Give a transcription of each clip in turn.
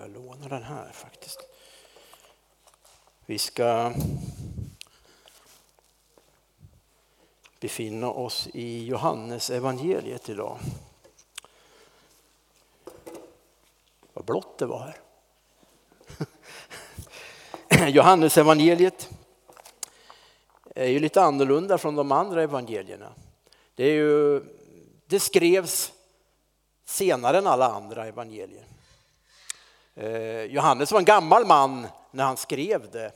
jag låna den här faktiskt. Vi ska befinna oss i Johannes evangeliet idag. Vad blått det var här. Johannes evangeliet är ju lite annorlunda från de andra evangelierna. Det, är ju, det skrevs senare än alla andra evangelier. Eh, Johannes var en gammal man när han skrev det.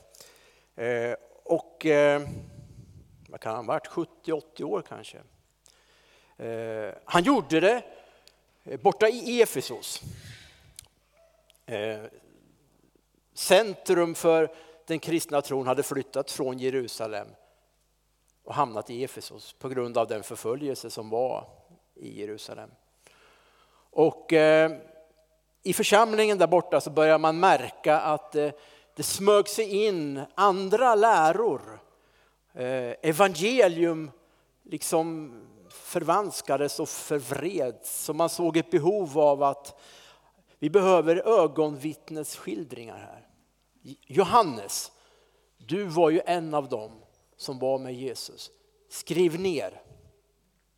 Eh, och eh, vad kan han ha varit, 70-80 år kanske. Han gjorde det borta i Efesos. Centrum för den kristna tron hade flyttat från Jerusalem och hamnat i Efesos på grund av den förföljelse som var i Jerusalem. Och i församlingen där borta så börjar man märka att eh, det smög sig in andra läror. Eh, evangelium liksom förvanskades och förvreds. Så man såg ett behov av att vi behöver ögonvittnesskildringar här. Johannes, du var ju en av dem som var med Jesus. Skriv ner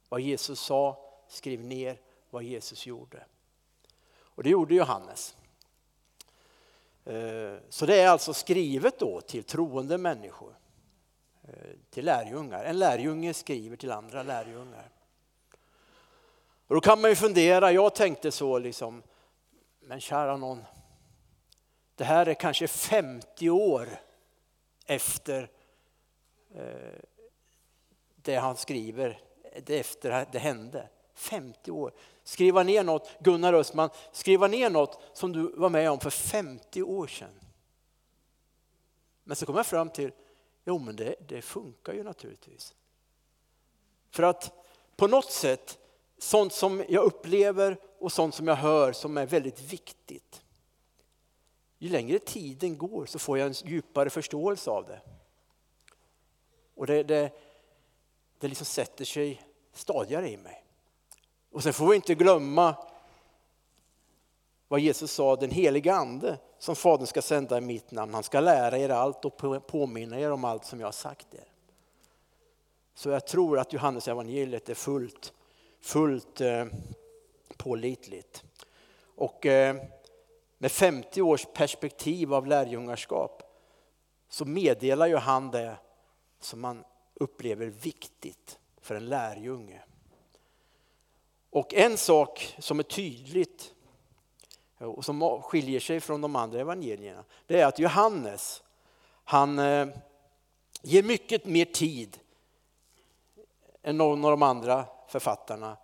vad Jesus sa, skriv ner vad Jesus gjorde. Och det gjorde Johannes. Eh, så det är alltså skrivet då till troende människor, eh, till lärjungar. En lärjunge skriver till andra lärjungar. Och då kan man ju fundera, jag tänkte så liksom, men kära någon, det här är kanske 50 år efter eh, det han skriver, efter det hände. 50 år skriva ner något, Gunnar Östman, skriva ner något som du var med om för 50 år sedan. Men så kom jag fram till, jo men det, det funkar ju naturligtvis. För att på något sätt, sånt som jag upplever och sånt som jag hör som är väldigt viktigt. Ju längre tiden går så får jag en djupare förståelse av det. Och det, det, det liksom sätter sig stadigare i mig. Och sen får vi inte glömma vad Jesus sa, den heliga ande som Fadern ska sända i mitt namn. Han ska lära er allt och påminna er om allt som jag har sagt er. Så jag tror att Johannes evangeliet är fullt, fullt eh, pålitligt. Och eh, med 50 års perspektiv av lärjungarskap så meddelar ju han det som man upplever viktigt för en lärjunge. Och en sak som är tydligt och som skiljer sig från de andra evangelierna, det är att Johannes, han eh, ger mycket mer tid än någon av de andra författarna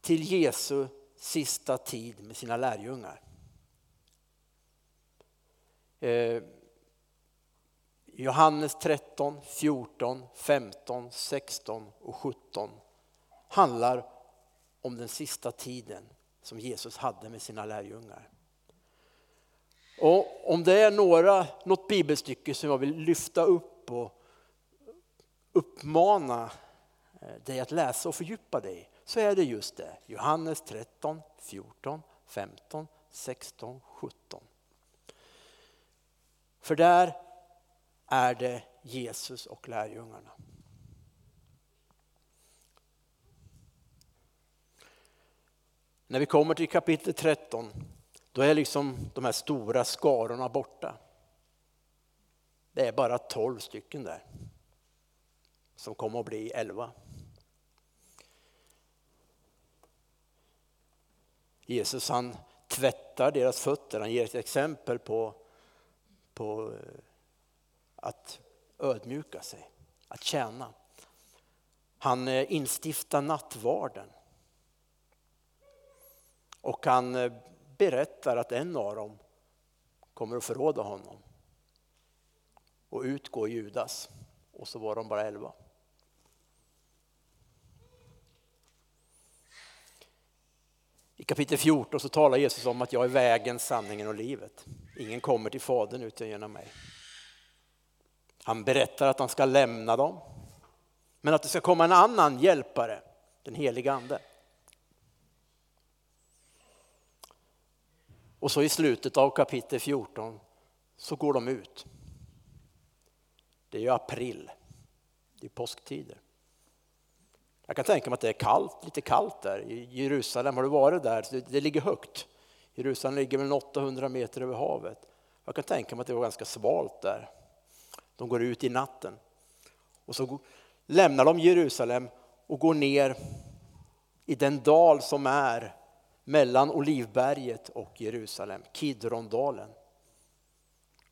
till Jesu sista tid med sina lärjungar. Eh, Johannes 13, 14, 15, 16 och 17 handlar om den sista tiden som Jesus hade med sina lärjungar. Och om det är några, något bibelstycke som jag vill lyfta upp och uppmana eh, dig att läsa och fördjupa dig så är det just det. Johannes 13, 14, 15, 16, 17. För där är det Jesus och lärjungarna. När vi kommer till kapitel 13, då är liksom de här stora skarorna borta. Det är bara 12 stycken där som kommer att bli 11. Jesus han tvättar deras fötter, han ger ett exempel på, på eh, att ödmjuka sig, att tjäna. Han eh, instiftar nattvarden. Och han eh, berättar att en av dem kommer att förråda honom. Och ut går Judas. Och så var de bara elva. I kapitel 14 så talar Jesus om att jag är vägen, sanningen och livet. Ingen kommer till Fadern utan genom mig. Han berättar att han ska lämna dem. Men att det ska komma en annan hjälpare, den helige Ande. Och så i slutet av kapitel 14 så går de ut. Det är ju april, det är påsktider. Jag kan tänka mig att det är kallt, lite kallt där i Jerusalem. Har du varit där? Det, det ligger högt. Jerusalem ligger väl 800 meter över havet. Jag kan tänka mig att det var ganska svalt där. De går ut i natten och så lämnar de Jerusalem och går ner i den dal som är mellan Olivberget och Jerusalem, Kidrondalen.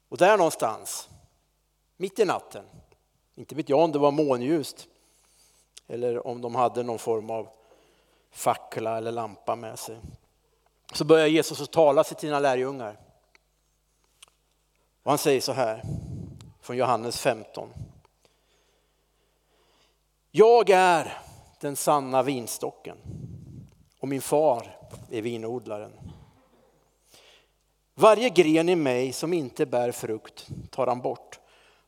Och där någonstans, mitt i natten, inte vet jag om det var månljust eller om de hade någon form av fackla eller lampa med sig. Så börjar Jesus att tala till sina lärjungar. Och han säger så här, från Johannes 15. Jag är den sanna vinstocken och min far är vinodlaren. Varje gren i mig som inte bär frukt tar han bort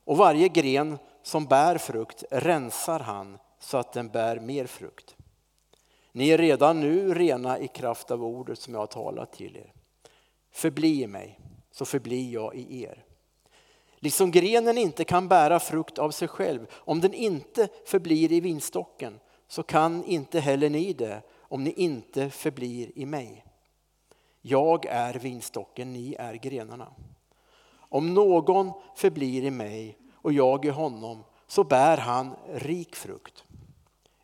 och varje gren som bär frukt rensar han så att den bär mer frukt. Ni är redan nu rena i kraft av ordet som jag har talat till er. Förbli i mig, så förblir jag i er. Liksom grenen inte kan bära frukt av sig själv om den inte förblir i vinstocken så kan inte heller ni det om ni inte förblir i mig. Jag är vinstocken, ni är grenarna. Om någon förblir i mig och jag i honom så bär han rik frukt.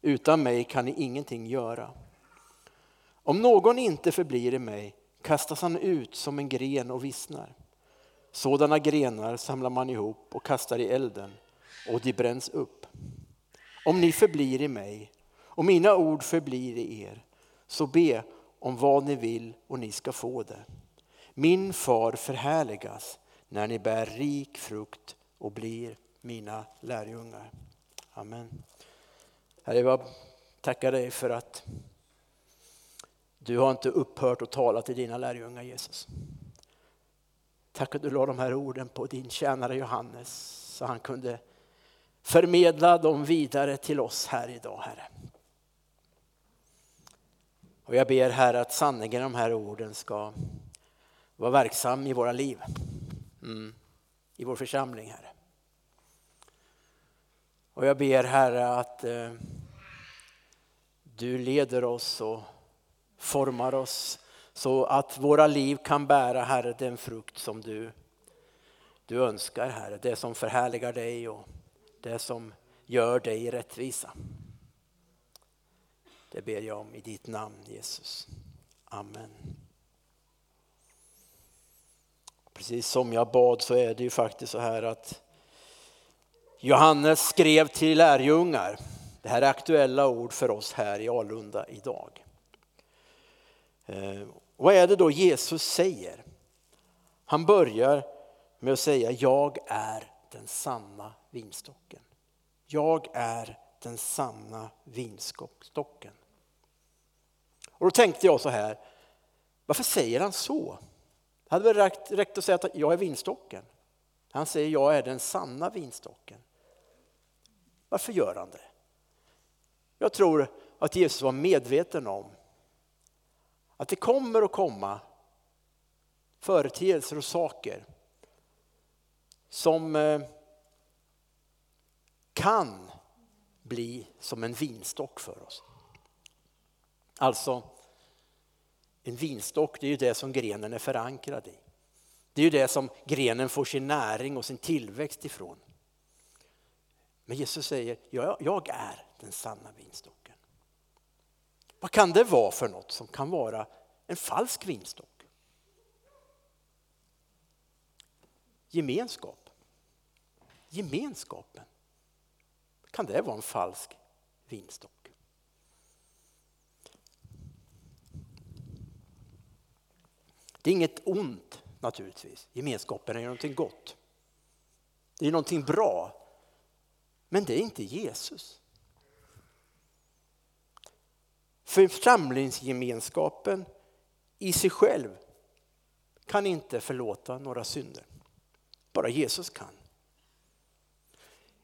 Utan mig kan ni ingenting göra. Om någon inte förblir i mig kastas han ut som en gren och vissnar. Sådana grenar samlar man ihop och kastar i elden och de bränns upp. Om ni förblir i mig och mina ord förblir i er, så be om vad ni vill och ni ska få det. Min far förhärligas när ni bär rik frukt och blir mina lärjungar. Amen. Herre, jag tackar dig för att du har inte upphört att tala till dina lärjungar Jesus. Tack att du la de här orden på din tjänare Johannes så han kunde förmedla dem vidare till oss här idag, Herre. Och jag ber Herre att sanningen i de här orden ska vara verksam i våra liv. Mm. I vår församling, Herre. Och jag ber Herre att eh, du leder oss och formar oss så att våra liv kan bära Herre den frukt som du, du önskar Herre. Det som förhärligar dig och det som gör dig rättvisa. Det ber jag om i ditt namn Jesus. Amen. Precis som jag bad så är det ju faktiskt så här att Johannes skrev till lärjungar. Det här är aktuella ord för oss här i Alunda idag. Eh, vad är det då Jesus säger? Han börjar med att säga jag är den sanna vinstocken. Jag är den sanna vinstocken. Och då tänkte jag så här, varför säger han så? Det hade väl räckt, räckt att säga att jag är vinstocken. Han säger jag är den sanna vinstocken. Varför gör han det? Jag tror att Jesus var medveten om att det kommer att komma företeelser och saker som eh, kan bli som en vinstock för oss. Alltså, en vinstock det är ju det som grenen är förankrad i. Det är ju det som grenen får sin näring och sin tillväxt ifrån. Men Jesus säger, jag, jag är den sanna vinstocken. Vad kan det vara för något som kan vara en falsk vinstock? Gemenskap. Gemenskapen. Kan det vara en falsk vinstock? Det är inget ont naturligtvis. Gemenskapen är någonting gott. Det är någonting bra. Men det är inte Jesus. Församlingsgemenskapen i sig själv kan inte förlåta några synder. Bara Jesus kan.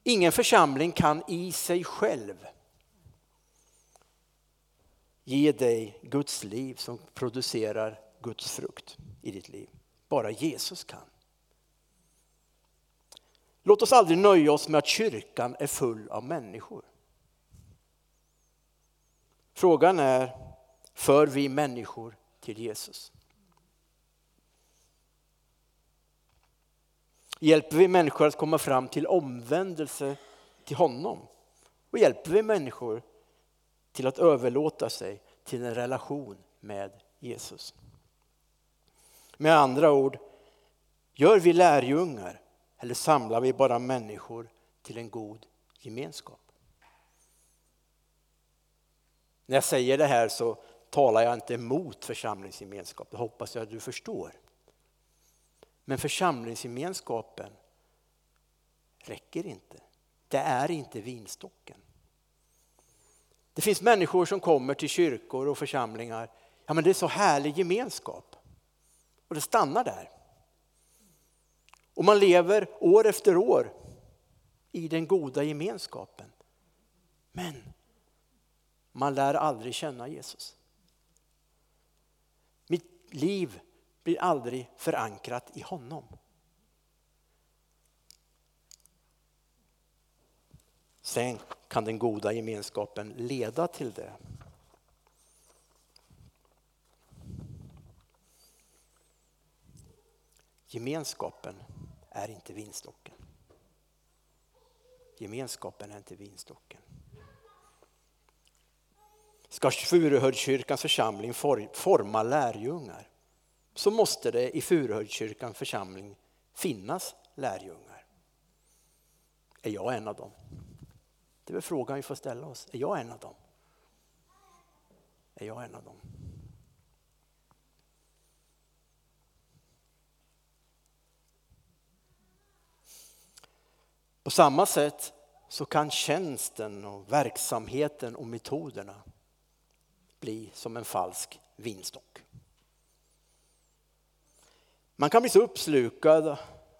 Ingen församling kan i sig själv ge dig Guds liv som producerar Guds frukt i ditt liv. Bara Jesus kan. Låt oss aldrig nöja oss med att kyrkan är full av människor. Frågan är, för vi människor till Jesus? Hjälper vi människor att komma fram till omvändelse till honom? Och hjälper vi människor till att överlåta sig till en relation med Jesus? Med andra ord, gör vi lärjungar eller samlar vi bara människor till en god gemenskap? När jag säger det här så talar jag inte emot församlingsgemenskap, det hoppas jag att du förstår. Men församlingsgemenskapen räcker inte. Det är inte vinstocken. Det finns människor som kommer till kyrkor och församlingar. Ja, men det är så härlig gemenskap. Och det stannar där. Och man lever år efter år i den goda gemenskapen. Men man lär aldrig känna Jesus. Mitt liv blir aldrig förankrat i honom. Sen kan den goda gemenskapen leda till det. Gemenskapen är inte vinstocken. Gemenskapen är inte vinstocken. Ska Furuhöjdskyrkans församling forma lärjungar så måste det i Furuhöjdskyrkans församling finnas lärjungar. Är jag en av dem? Det är väl frågan vi får ställa oss. Är jag en av dem? Är jag en av dem? På samma sätt så kan tjänsten och verksamheten och metoderna bli som en falsk vinstock. Man kan bli så uppslukad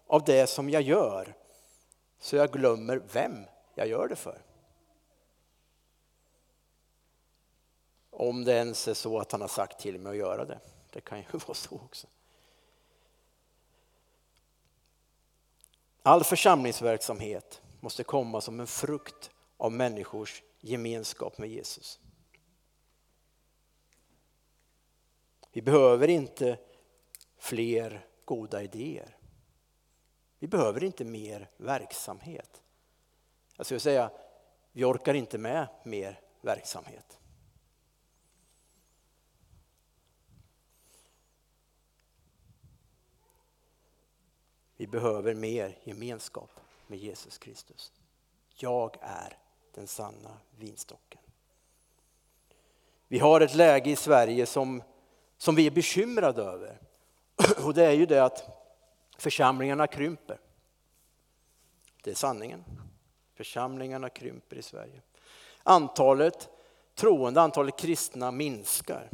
av det som jag gör så jag glömmer vem jag gör det för. Om det ens är så att han har sagt till mig att göra det. Det kan ju vara så också. All församlingsverksamhet måste komma som en frukt av människors gemenskap med Jesus. Vi behöver inte fler goda idéer. Vi behöver inte mer verksamhet. Jag skulle säga, vi orkar inte med mer verksamhet. Vi behöver mer gemenskap med Jesus Kristus. Jag är den sanna vinstocken. Vi har ett läge i Sverige som, som vi är bekymrade över. Och det är ju det att församlingarna krymper. Det är sanningen. Församlingarna krymper i Sverige. Antalet troende, antalet kristna minskar.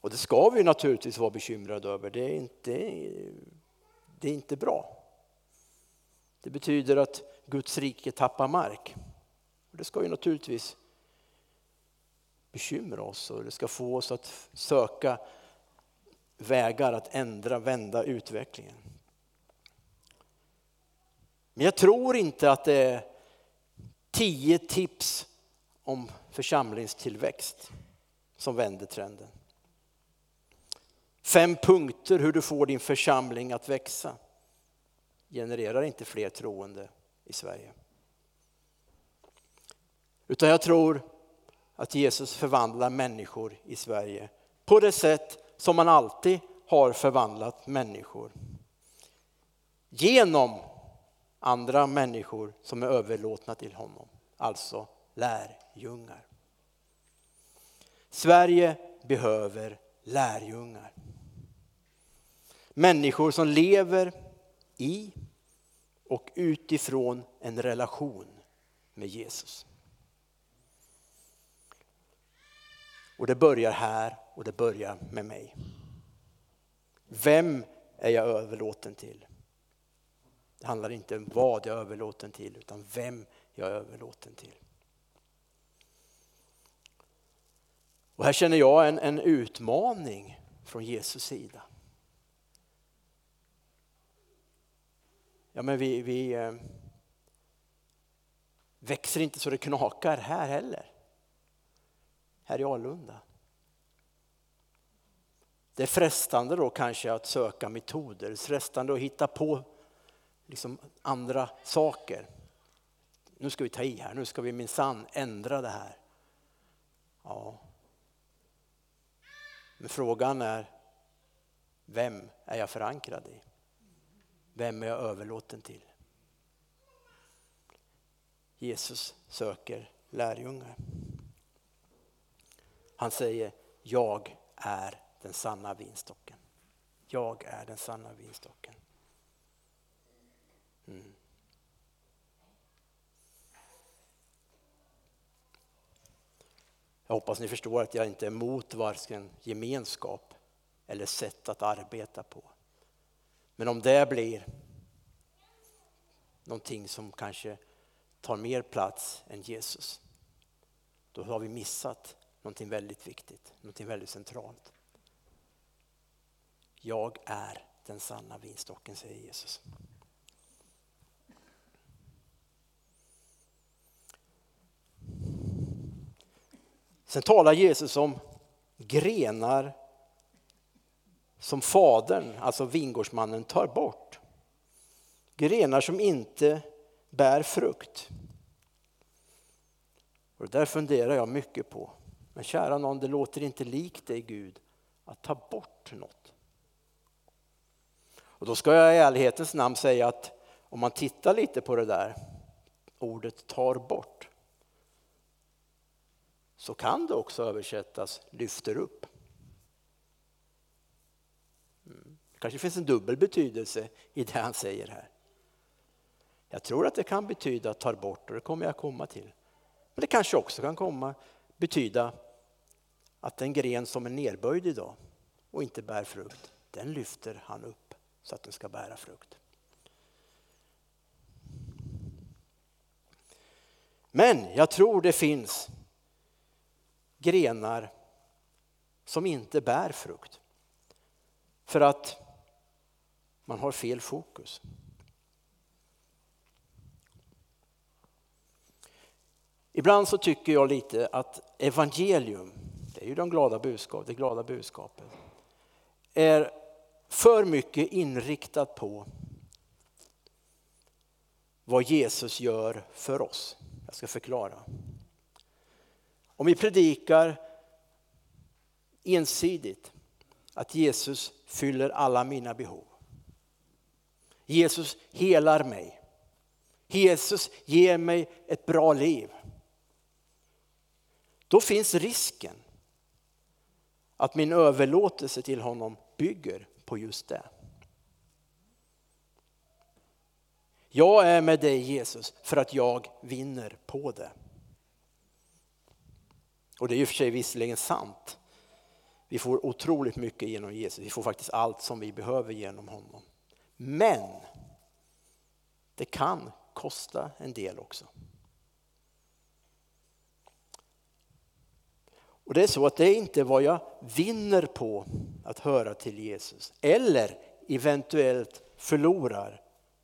Och det ska vi naturligtvis vara bekymrade över. Det är inte, det är inte bra. Det betyder att Guds rike tappar mark. Och det ska ju naturligtvis bekymra oss och det ska få oss att söka vägar att ändra, vända utvecklingen. Men jag tror inte att det är tio tips om församlingstillväxt som vänder trenden. Fem punkter hur du får din församling att växa genererar inte fler troende i Sverige. Utan jag tror att Jesus förvandlar människor i Sverige på det sätt som man alltid har förvandlat människor. Genom andra människor som är överlåtna till honom, alltså lärjungar. Sverige behöver lärjungar. Människor som lever i och utifrån en relation med Jesus. Och det börjar här och det börjar med mig. Vem är jag överlåten till? Det handlar inte om vad jag är överlåten till utan vem jag är överlåten till. Och här känner jag en, en utmaning från Jesus sida. Ja, men vi, vi eh, växer inte så det knakar här heller. Här i Alunda. Det är frestande då kanske att söka metoder, frestande att hitta på liksom andra saker. Nu ska vi ta i här, nu ska vi minsann ändra det här. Ja. Men frågan är, vem är jag förankrad i? Vem är jag överlåten till? Jesus söker lärjungar. Han säger, jag är den sanna vinstocken. Jag är den sanna vinstocken. Mm. Jag hoppas ni förstår att jag inte är emot varken gemenskap eller sätt att arbeta på. Men om det blir någonting som kanske tar mer plats än Jesus, då har vi missat någonting väldigt viktigt, någonting väldigt centralt. Jag är den sanna vinstocken, säger Jesus. Sen talar Jesus om grenar som fadern, alltså vingårdsmannen, tar bort. Grenar som inte bär frukt. Och det där funderar jag mycket på. Men kära någon, det låter inte likt dig Gud att ta bort något. Och då ska jag i ärlighetens namn säga att om man tittar lite på det där ordet tar bort så kan det också översättas lyfter upp. Mm kanske finns en dubbel betydelse i det han säger här. Jag tror att det kan betyda tar bort och det kommer jag komma till. Men det kanske också kan komma betyda att den gren som är nerböjd idag och inte bär frukt, den lyfter han upp så att den ska bära frukt. Men jag tror det finns grenar som inte bär frukt. För att man har fel fokus. Ibland så tycker jag lite att evangelium, det är ju de glada budskap, det glada budskapet, är för mycket inriktat på vad Jesus gör för oss. Jag ska förklara. Om vi predikar ensidigt att Jesus fyller alla mina behov. Jesus helar mig. Jesus ger mig ett bra liv. Då finns risken att min överlåtelse till honom bygger på just det. Jag är med dig Jesus för att jag vinner på det. Och det är ju för sig visserligen sant. Vi får otroligt mycket genom Jesus, vi får faktiskt allt som vi behöver genom honom. Men det kan kosta en del också. Och det är så att det är inte vad jag vinner på att höra till Jesus eller eventuellt förlorar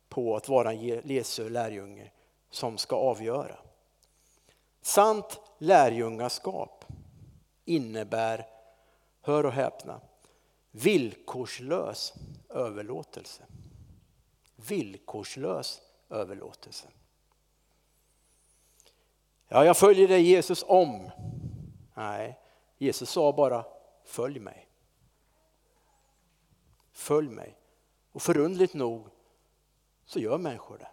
på att vara en Jesu lärjunge som ska avgöra. Sant lärjungaskap innebär, hör och häpna, villkorslös överlåtelse. Villkorslös överlåtelse. Ja, jag följer dig Jesus om. Nej, Jesus sa bara följ mig. Följ mig. Och förundligt nog så gör människor det.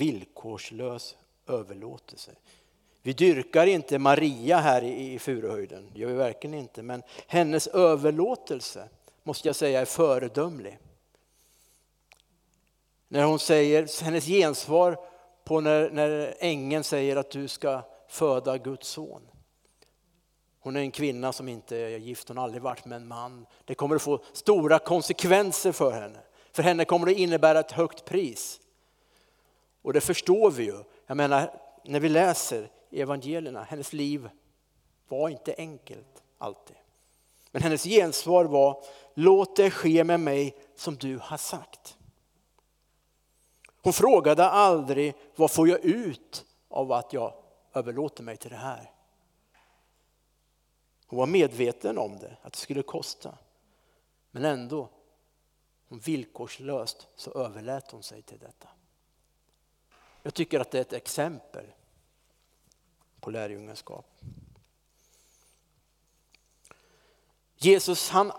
villkorslös överlåtelse. Vi dyrkar inte Maria här i Furuhöjden, det gör vi verkligen inte, men hennes överlåtelse måste jag säga är föredömlig. När hon säger, hennes gensvar på när, när ängeln säger att du ska föda Guds son. Hon är en kvinna som inte är gift, hon har aldrig varit med en man. Det kommer att få stora konsekvenser för henne. För henne kommer det innebära ett högt pris. Och det förstår vi ju. Jag menar, när vi läser evangelierna. Hennes liv var inte enkelt alltid. Men hennes gensvar var, låt det ske med mig som du har sagt. Hon frågade aldrig, vad får jag ut av att jag överlåter mig till det här? Hon var medveten om det, att det skulle kosta. Men ändå, hon villkorslöst så överlät hon sig till detta. Jag tycker att det är ett exempel på lärjungaskap. Jesus han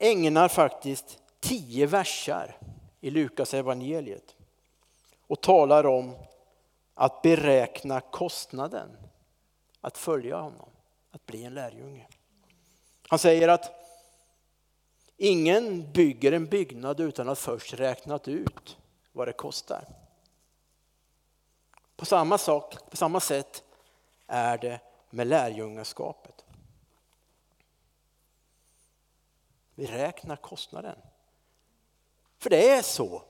ägnar faktiskt tio versar i Lukas evangeliet och talar om att beräkna kostnaden att följa honom, att bli en lärjunge. Han säger att ingen bygger en byggnad utan att först räknat ut vad det kostar. På samma, sak, på samma sätt är det med lärjungaskapet. Vi räknar kostnaden. För det är så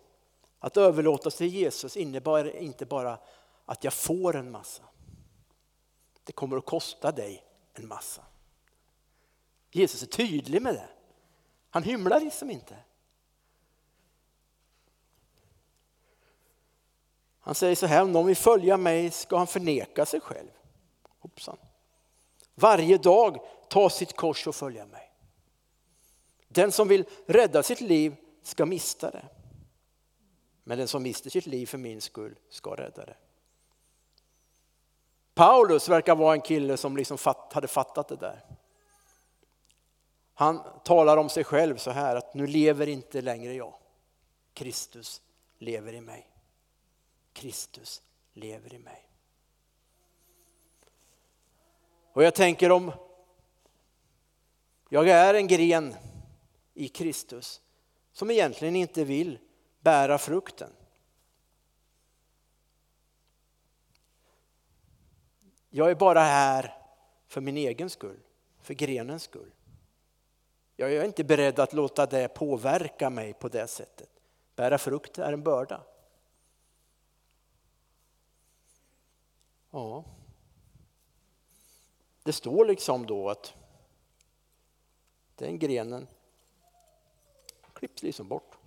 att överlåta sig till Jesus innebär inte bara att jag får en massa. Det kommer att kosta dig en massa. Jesus är tydlig med det. Han hymlar liksom inte. Han säger så här, om någon vill följa mig ska han förneka sig själv. Hoppsan. Varje dag ta sitt kors och följa mig. Den som vill rädda sitt liv ska mista det. Men den som mister sitt liv för min skull ska rädda det. Paulus verkar vara en kille som liksom fatt, hade fattat det där. Han talar om sig själv så här att nu lever inte längre jag. Kristus lever i mig. Kristus lever i mig. Och jag tänker om jag är en gren i Kristus som egentligen inte vill bära frukten. Jag är bara här för min egen skull, för grenens skull. Jag är inte beredd att låta det påverka mig på det sättet. Bära frukt är en börda. Ja. Det står liksom då att den grenen klipps liksom bort.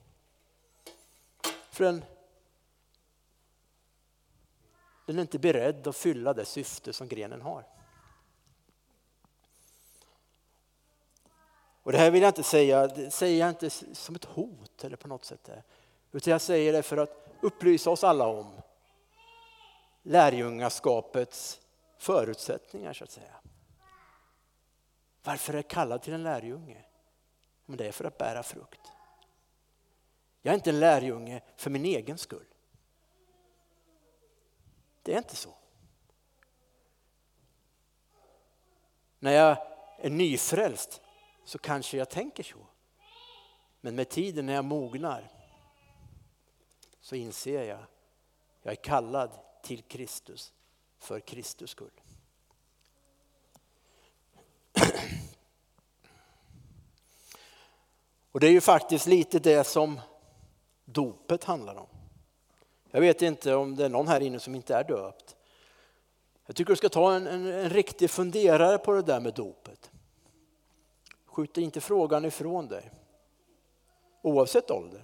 För den, den är inte beredd att fylla det syfte som grenen har. Och det här vill jag inte säga, det säger jag inte som ett hot eller på något sätt. Utan jag säger det för att upplysa oss alla om lärjungaskapets förutsättningar så att säga. Varför är jag kallad till en lärjunge? Men det är för att bära frukt. Jag är inte en lärjunge för min egen skull. Det är inte så. När jag är nyfrälst så kanske jag tänker så. Men med tiden när jag mognar så inser jag, jag är kallad till Kristus för Kristus skull. Och det är ju faktiskt lite det som dopet handlar om. Jag vet inte om det är någon här inne som inte är döpt. Jag tycker du ska ta en, en, en riktig funderare på det där med dopet. Skjut inte frågan ifrån dig. Oavsett ålder.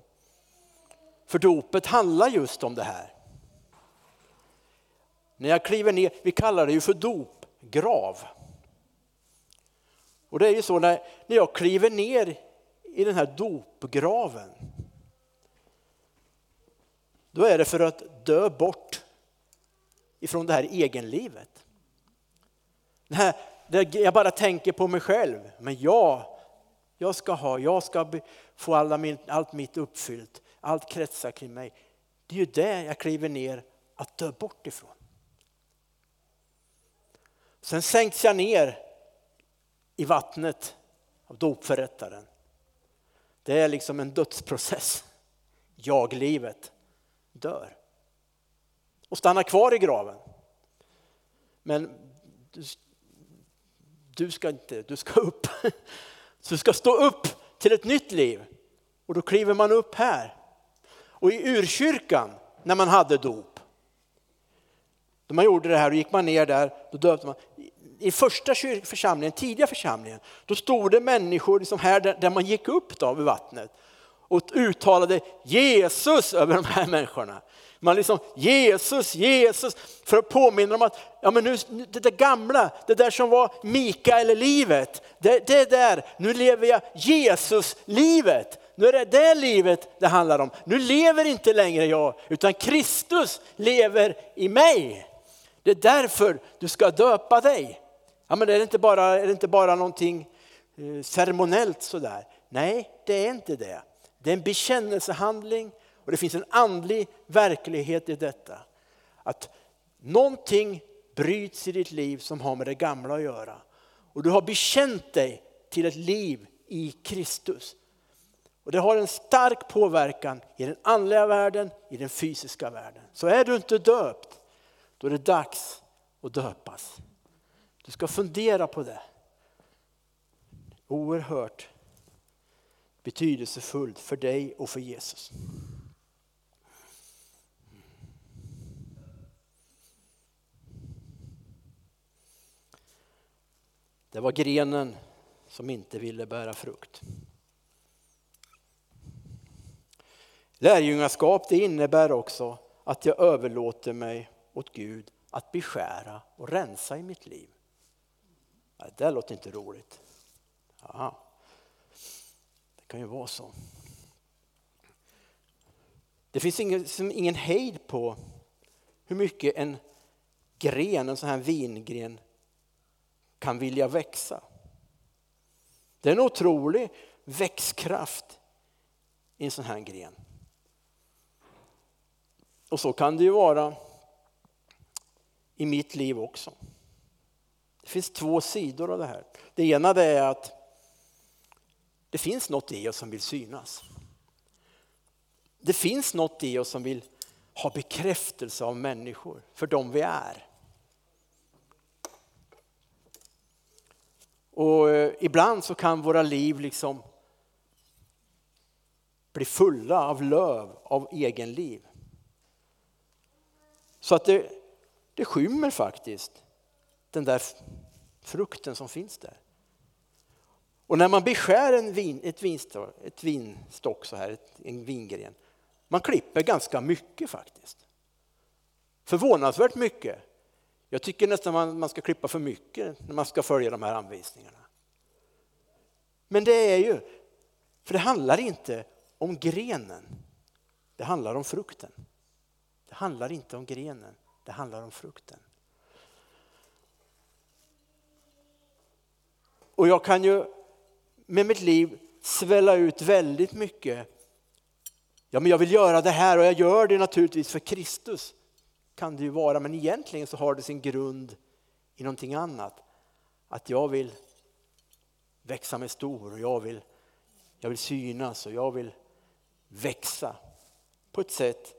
För dopet handlar just om det här. När jag kliver ner, vi kallar det ju för dopgrav. Och det är ju så när, när jag kliver ner i den här dopgraven. Då är det för att dö bort ifrån det här egenlivet. Det här, det, jag bara tänker på mig själv, men jag, jag ska ha, jag ska få alla min, allt mitt uppfyllt, allt kretsar kring mig. Det är ju det jag kliver ner att dö bort ifrån. Sen sänks jag ner i vattnet av dopförrättaren. Det är liksom en dödsprocess. Jag-livet dör och stannar kvar i graven. Men du, du ska inte, du ska upp. Så du ska stå upp till ett nytt liv. Och då kliver man upp här. Och i urkyrkan, när man hade dop, Då man gjorde det här och gick man ner där, då döpte man. I första församlingen, tidiga församlingen, då stod det människor liksom här där man gick upp då vid vattnet och uttalade Jesus över de här människorna. Man liksom Jesus, Jesus, för att påminna om att ja, men nu, det där gamla, det där som var Mikael-livet, det, det där, nu lever jag Jesus-livet. Nu är det det livet det handlar om. Nu lever inte längre jag, utan Kristus lever i mig. Det är därför du ska döpa dig. Ja, men är, det inte bara, är det inte bara någonting eh, ceremoniellt sådär? Nej, det är inte det. Det är en bekännelsehandling och det finns en andlig verklighet i detta. Att någonting bryts i ditt liv som har med det gamla att göra. Och du har bekänt dig till ett liv i Kristus. Och det har en stark påverkan i den andliga världen, i den fysiska världen. Så är du inte döpt, då är det dags att döpas. Du ska fundera på det. Oerhört betydelsefullt för dig och för Jesus. Det var grenen som inte ville bära frukt. Lärjungaskap det innebär också att jag överlåter mig åt Gud att beskära och rensa i mitt liv. Det där låter inte roligt. Aha. Det kan ju vara så. Det finns ingen, ingen hejd på hur mycket en gren, en sån här vingren kan vilja växa. Det är en otrolig växtkraft i en sån här gren. Och så kan det ju vara i mitt liv också. Det finns två sidor av det här. Det ena det är att det finns något i oss som vill synas. Det finns något i oss som vill ha bekräftelse av människor för de vi är. Och eh, ibland så kan våra liv liksom bli fulla av löv av egen liv. Så att det, det skymmer faktiskt den där frukten som finns där. Och när man beskär en vin, ett, vinstock, ett vinstock så här, en vingren, man klipper ganska mycket faktiskt. Förvånansvärt mycket. Jag tycker nästan man, man ska klippa för mycket när man ska följa de här anvisningarna. Men det är ju, för det handlar inte om grenen, det handlar om frukten. Det handlar inte om grenen, det handlar om frukten. Och jag kan ju med mitt liv svälla ut väldigt mycket. Ja, men jag vill göra det här och jag gör det naturligtvis för Kristus. Kan det ju vara, men egentligen så har det sin grund i någonting annat. Att jag vill växa mig stor och jag vill, jag vill synas och jag vill växa på ett sätt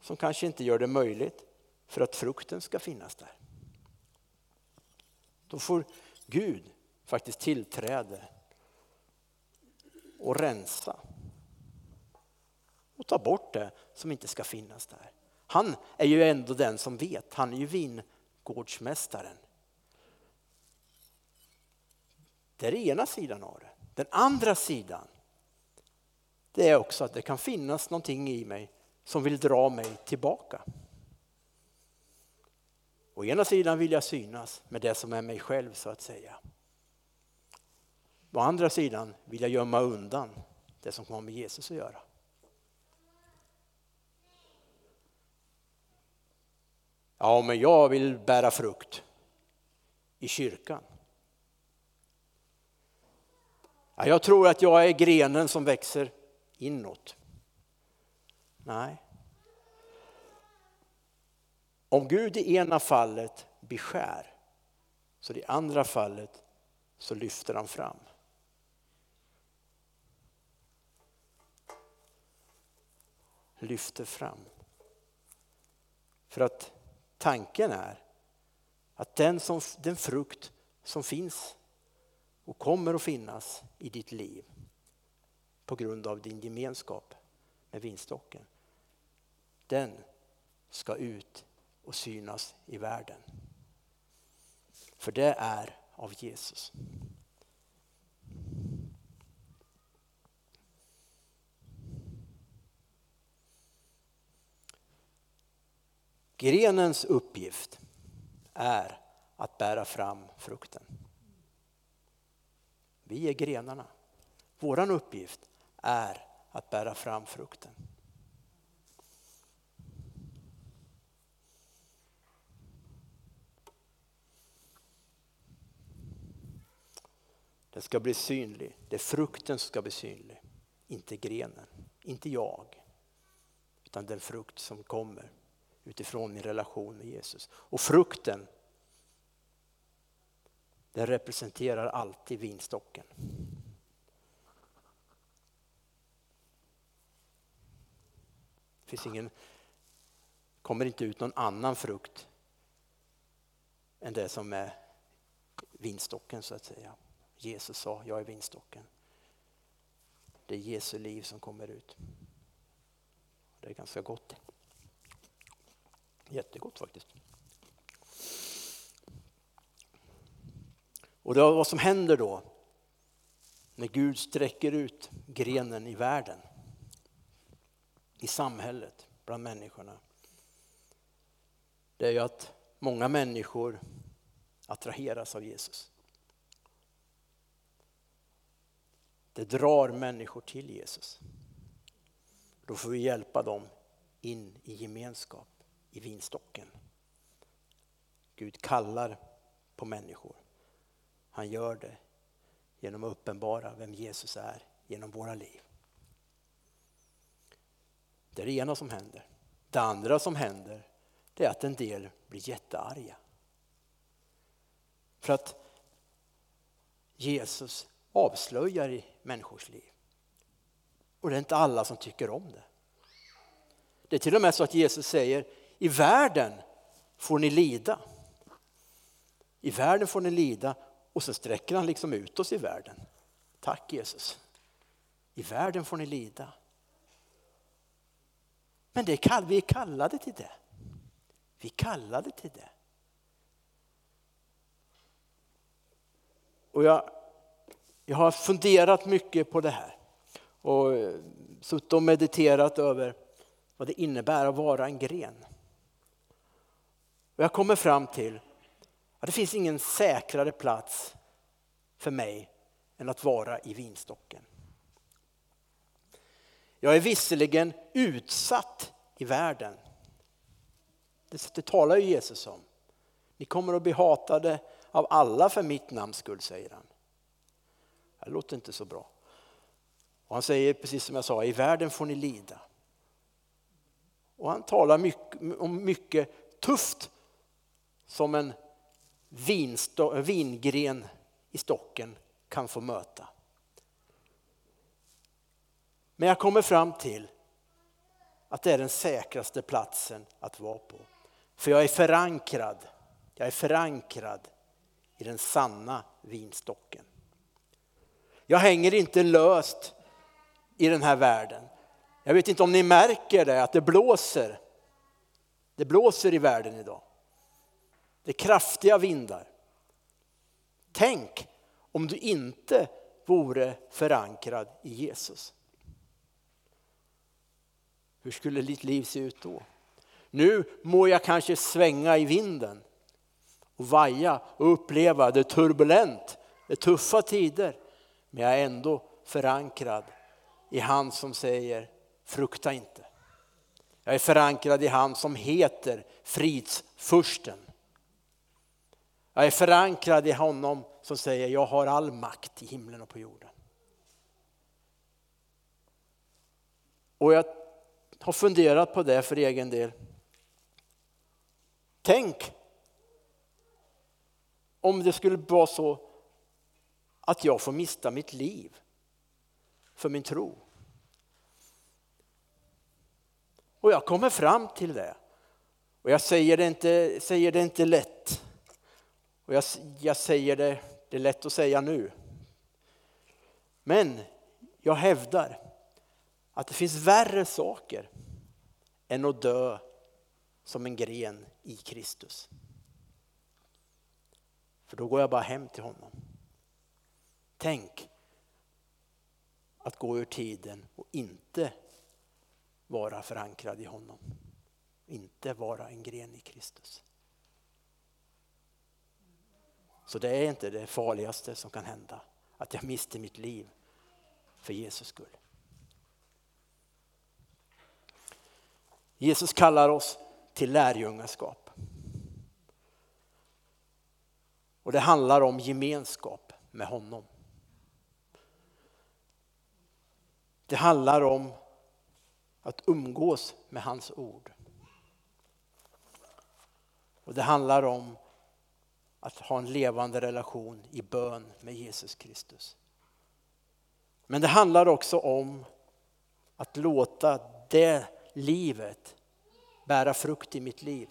som kanske inte gör det möjligt för att frukten ska finnas där. Då får Gud faktiskt tillträde och rensa och ta bort det som inte ska finnas där. Han är ju ändå den som vet, han är ju vingårdsmästaren. Det är den ena sidan av det. Den andra sidan, det är också att det kan finnas någonting i mig som vill dra mig tillbaka. Å ena sidan vill jag synas med det som är mig själv så att säga. Å andra sidan vill jag gömma undan det som har med Jesus att göra. Ja, men jag vill bära frukt i kyrkan. Ja, jag tror att jag är grenen som växer inåt. Nej. Om Gud i ena fallet beskär, så i andra fallet så lyfter han fram. Lyfter fram. För att tanken är att den, som, den frukt som finns och kommer att finnas i ditt liv på grund av din gemenskap med vinstocken. Den ska ut och synas i världen. För det är av Jesus. Grenens uppgift är att bära fram frukten. Vi är grenarna. Vår uppgift är att bära fram frukten. Den ska bli synlig. Det är frukten som ska bli synlig. Inte grenen, inte jag. Utan den frukt som kommer utifrån min relation med Jesus. Och frukten, den representerar alltid vinstocken. Det finns ingen, kommer inte ut någon annan frukt än det som är vinstocken så att säga. Jesus sa, jag är vinstocken. Det är Jesu liv som kommer ut. Det är ganska gott. Jättegott faktiskt. Och det vad som händer då när Gud sträcker ut grenen i världen, i samhället, bland människorna. Det är ju att många människor attraheras av Jesus. Det drar människor till Jesus. Då får vi hjälpa dem in i gemenskap i vinstocken. Gud kallar på människor. Han gör det genom att uppenbara vem Jesus är genom våra liv. Det är det ena som händer. Det andra som händer det är att en del blir jättearga. För att Jesus avslöjar i människors liv. Och det är inte alla som tycker om det. Det är till och med så att Jesus säger i världen får ni lida. I världen får ni lida och så sträcker han liksom ut oss i världen. Tack Jesus. I världen får ni lida. Men det är, vi är kallade till det. Vi är kallade till det. Och jag, jag har funderat mycket på det här och eh, suttit och mediterat över vad det innebär att vara en gren. Och jag kommer fram till att det finns ingen säkrare plats för mig än att vara i vinstocken. Jag är visserligen utsatt i världen. Det talar ju Jesus om. Ni kommer att bli hatade av alla för mitt namns skull, säger han. Det låter inte så bra. Och han säger precis som jag sa, i världen får ni lida. Och han talar mycket, om mycket tufft som en vingren i stocken kan få möta. Men jag kommer fram till att det är den säkraste platsen att vara på. För jag är förankrad, jag är förankrad i den sanna vinstocken. Jag hänger inte löst i den här världen. Jag vet inte om ni märker det, att det blåser. Det blåser i världen idag. Det är kraftiga vindar. Tänk om du inte vore förankrad i Jesus. Hur skulle ditt liv se ut då? Nu må jag kanske svänga i vinden och vaja och uppleva det turbulent, det tuffa tider. Men jag är ändå förankrad i han som säger frukta inte. Jag är förankrad i han som heter fridsfursten. Jag är förankrad i honom som säger jag har all makt i himlen och på jorden. Och jag har funderat på det för egen del. Tänk om det skulle vara så att jag får mista mitt liv för min tro. Och jag kommer fram till det. Och jag säger det inte, säger det inte lätt. Och jag, jag säger det, det är lätt att säga nu. Men jag hävdar att det finns värre saker än att dö som en gren i Kristus. För då går jag bara hem till honom. Tänk att gå ur tiden och inte vara förankrad i honom. Inte vara en gren i Kristus. Så det är inte det farligaste som kan hända, att jag mister mitt liv för Jesus skull. Jesus kallar oss till lärjungaskap. Och det handlar om gemenskap med honom. Det handlar om att umgås med hans ord. Och det handlar om att ha en levande relation i bön med Jesus Kristus. Men det handlar också om att låta det livet bära frukt i mitt liv.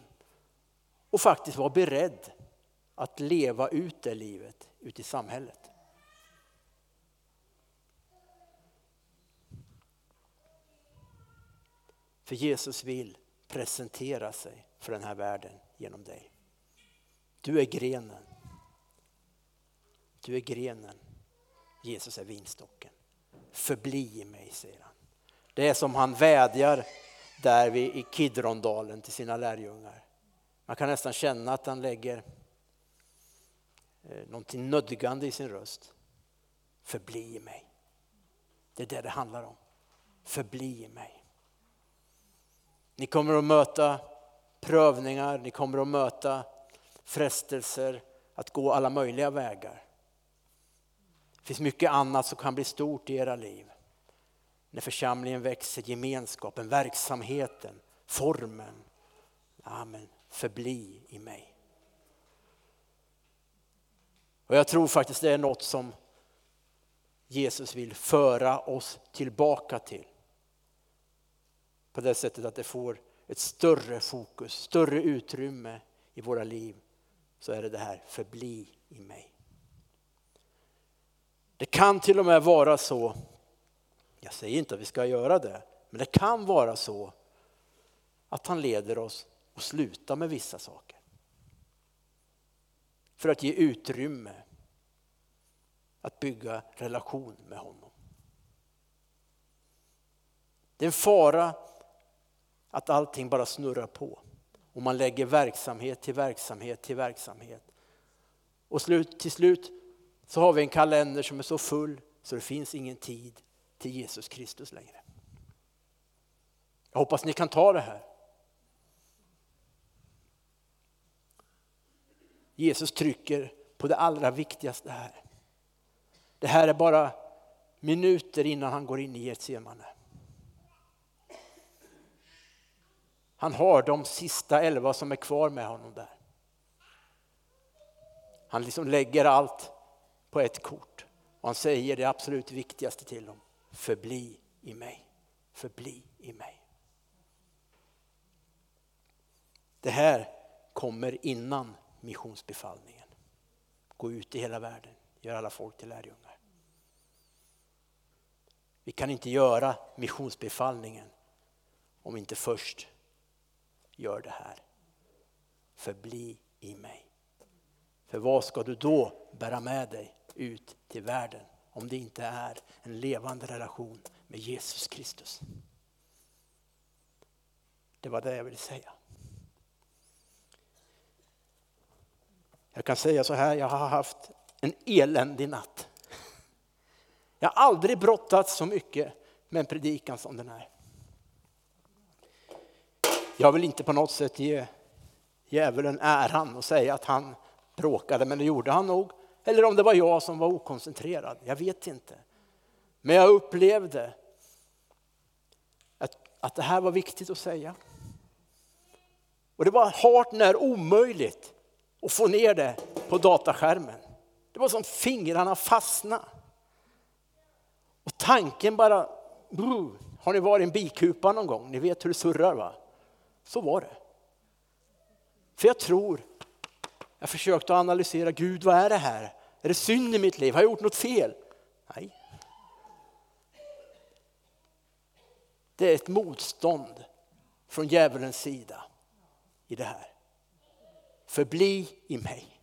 Och faktiskt vara beredd att leva ut det livet ute i samhället. För Jesus vill presentera sig för den här världen genom dig. Du är grenen. Du är grenen. Jesus är vinstocken. Förbli i mig, säger han. Det är som han vädjar där vid, i Kidrondalen till sina lärjungar. Man kan nästan känna att han lägger eh, någonting nödgande i sin röst. Förbli i mig. Det är det det handlar om. Förbli i mig. Ni kommer att möta prövningar, ni kommer att möta frestelser att gå alla möjliga vägar. Det finns mycket annat som kan bli stort i era liv. När församlingen växer, gemenskapen, verksamheten, formen. Amen. Förbli i mig. Och jag tror faktiskt det är något som Jesus vill föra oss tillbaka till. På det sättet att det får ett större fokus, större utrymme i våra liv. Så är det det här, förbli i mig. Det kan till och med vara så jag säger inte att vi ska göra det, men det kan vara så att han leder oss att sluta med vissa saker. För att ge utrymme att bygga relation med honom. Det är en fara att allting bara snurrar på och man lägger verksamhet till verksamhet till verksamhet. Och slut, till slut så har vi en kalender som är så full så det finns ingen tid till Jesus Kristus längre. Jag hoppas ni kan ta det här. Jesus trycker på det allra viktigaste här. Det här är bara minuter innan han går in i Getsemane. Han har de sista elva som är kvar med honom där. Han liksom lägger allt på ett kort och han säger det absolut viktigaste till dem förbli i mig. Förbli i mig. Det här kommer innan missionsbefallningen. Gå ut i hela världen, gör alla folk till lärjungar. Vi kan inte göra missionsbefallningen om inte först gör det här. Förbli i mig. För vad ska du då bära med dig ut till världen? om det inte är en levande relation med Jesus Kristus. Det var det jag ville säga. Jag kan säga så här, jag har haft en eländig natt. Jag har aldrig brottats så mycket med en predikan som den här. Jag vill inte på något sätt ge djävulen äran och säga att han bråkade, men det gjorde han nog. Eller om det var jag som var okoncentrerad, jag vet inte. Men jag upplevde att, att det här var viktigt att säga. Och det var hart när omöjligt att få ner det på dataskärmen. Det var som fingrarna fastnade. Och tanken bara, har ni varit i en bikupa någon gång? Ni vet hur det surrar va? Så var det. För jag tror jag försökte analysera, Gud vad är det här? Är det synd i mitt liv? Har jag gjort något fel? Nej. Det är ett motstånd från djävulens sida i det här. förbli i mig.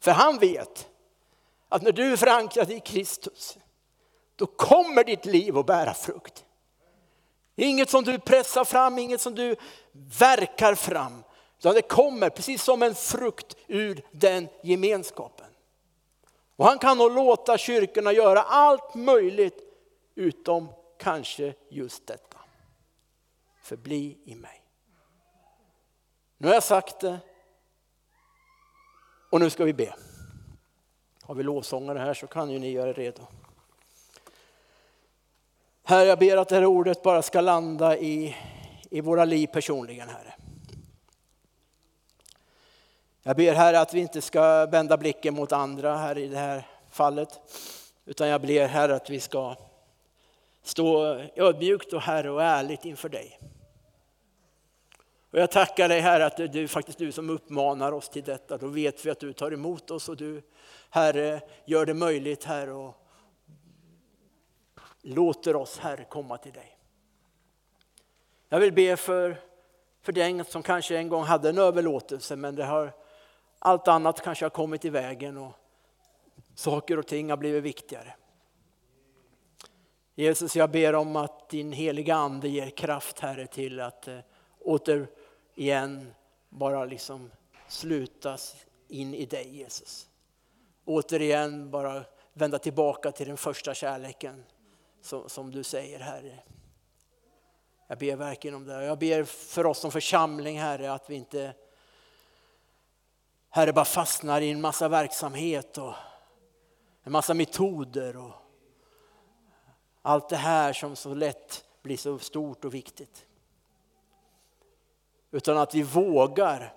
För han vet att när du är förankrad i Kristus, då kommer ditt liv att bära frukt. Inget som du pressar fram, inget som du verkar fram. Utan det kommer precis som en frukt ur den gemenskapen. Och han kan nog låta kyrkorna göra allt möjligt utom kanske just detta. Förbli i mig. Nu har jag sagt det och nu ska vi be. Har vi lovsångare här så kan ju ni göra er redo. Herre, jag ber att det här ordet bara ska landa i, i våra liv personligen, Herre. Jag ber Herre att vi inte ska vända blicken mot andra här i det här fallet. Utan jag ber Herre att vi ska stå ödmjukt och Herre och ärligt inför dig. Och jag tackar dig Herre att det är faktiskt du som uppmanar oss till detta. Då vet vi att du tar emot oss och du Herre gör det möjligt Herre och låter oss Herre komma till dig. Jag vill be för, för den som kanske en gång hade en överlåtelse men det har, allt annat kanske har kommit i vägen och saker och ting har blivit viktigare. Jesus, jag ber om att din heliga ande ger kraft Herre till att eh, återigen bara liksom slutas in i dig Jesus. Återigen bara vända tillbaka till den första kärleken som, som du säger Herre. Jag ber verkligen om det. Jag ber för oss som församling Herre att vi inte Herre bara fastnar i en massa verksamhet och en massa metoder och allt det här som så lätt blir så stort och viktigt. Utan att vi vågar,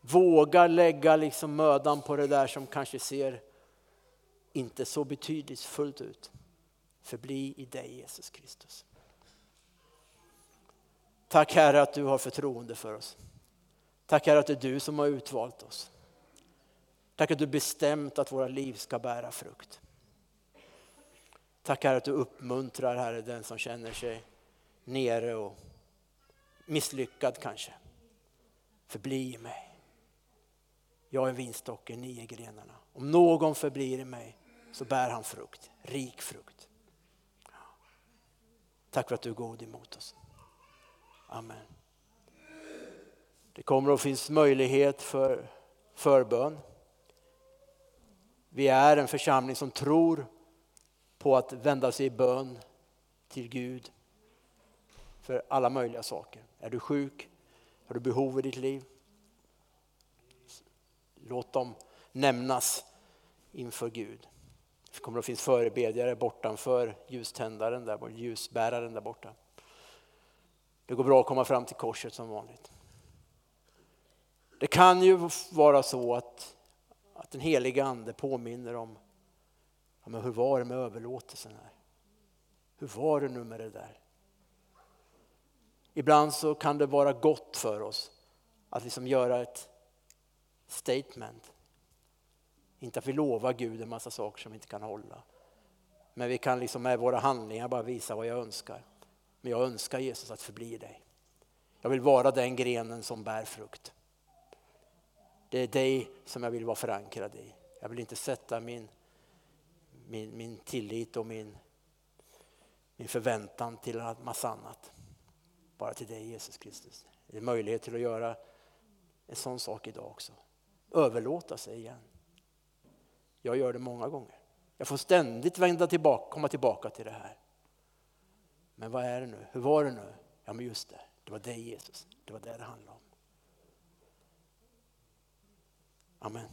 vågar lägga liksom mödan på det där som kanske ser inte så betydelsefullt ut. Förbli i dig Jesus Kristus. Tack Herre att du har förtroende för oss. Tack Herre att det är du som har utvalt oss. Tack att du bestämt att våra liv ska bära frukt. Tack Herre att du uppmuntrar Herre den som känner sig nere och misslyckad kanske. Förbli i mig. Jag är vinstocken, ni är grenarna. Om någon förblir i mig så bär han frukt, rik frukt. Tack för att du är god emot oss. Amen. Det kommer att finnas möjlighet för förbön. Vi är en församling som tror på att vända sig i bön till Gud för alla möjliga saker. Är du sjuk? Har du behov i ditt liv? Låt dem nämnas inför Gud. Det kommer att finnas förebedjare bortanför ljuständaren, där, ljusbäraren där borta. Det går bra att komma fram till korset som vanligt. Det kan ju vara så att, att den heliga ande påminner om ja, men hur var det med överlåtelsen här? Hur var det nu med det där? Ibland så kan det vara gott för oss att liksom göra ett statement. Inte att vi lovar Gud en massa saker som vi inte kan hålla. Men vi kan liksom med våra handlingar bara visa vad jag önskar. Men jag önskar Jesus att förbli dig. Jag vill vara den grenen som bär frukt. Det är dig som jag vill vara förankrad i. Jag vill inte sätta min, min, min tillit och min, min förväntan till en massa annat. Bara till dig Jesus Kristus. Det är möjlighet till att göra en sån sak idag också. Överlåta sig igen. Jag gör det många gånger. Jag får ständigt vända tillbaka, komma tillbaka till det här. Men vad är det nu? Hur var det nu? Ja men just det, det var dig Jesus. Det var det det handlade om. Amen.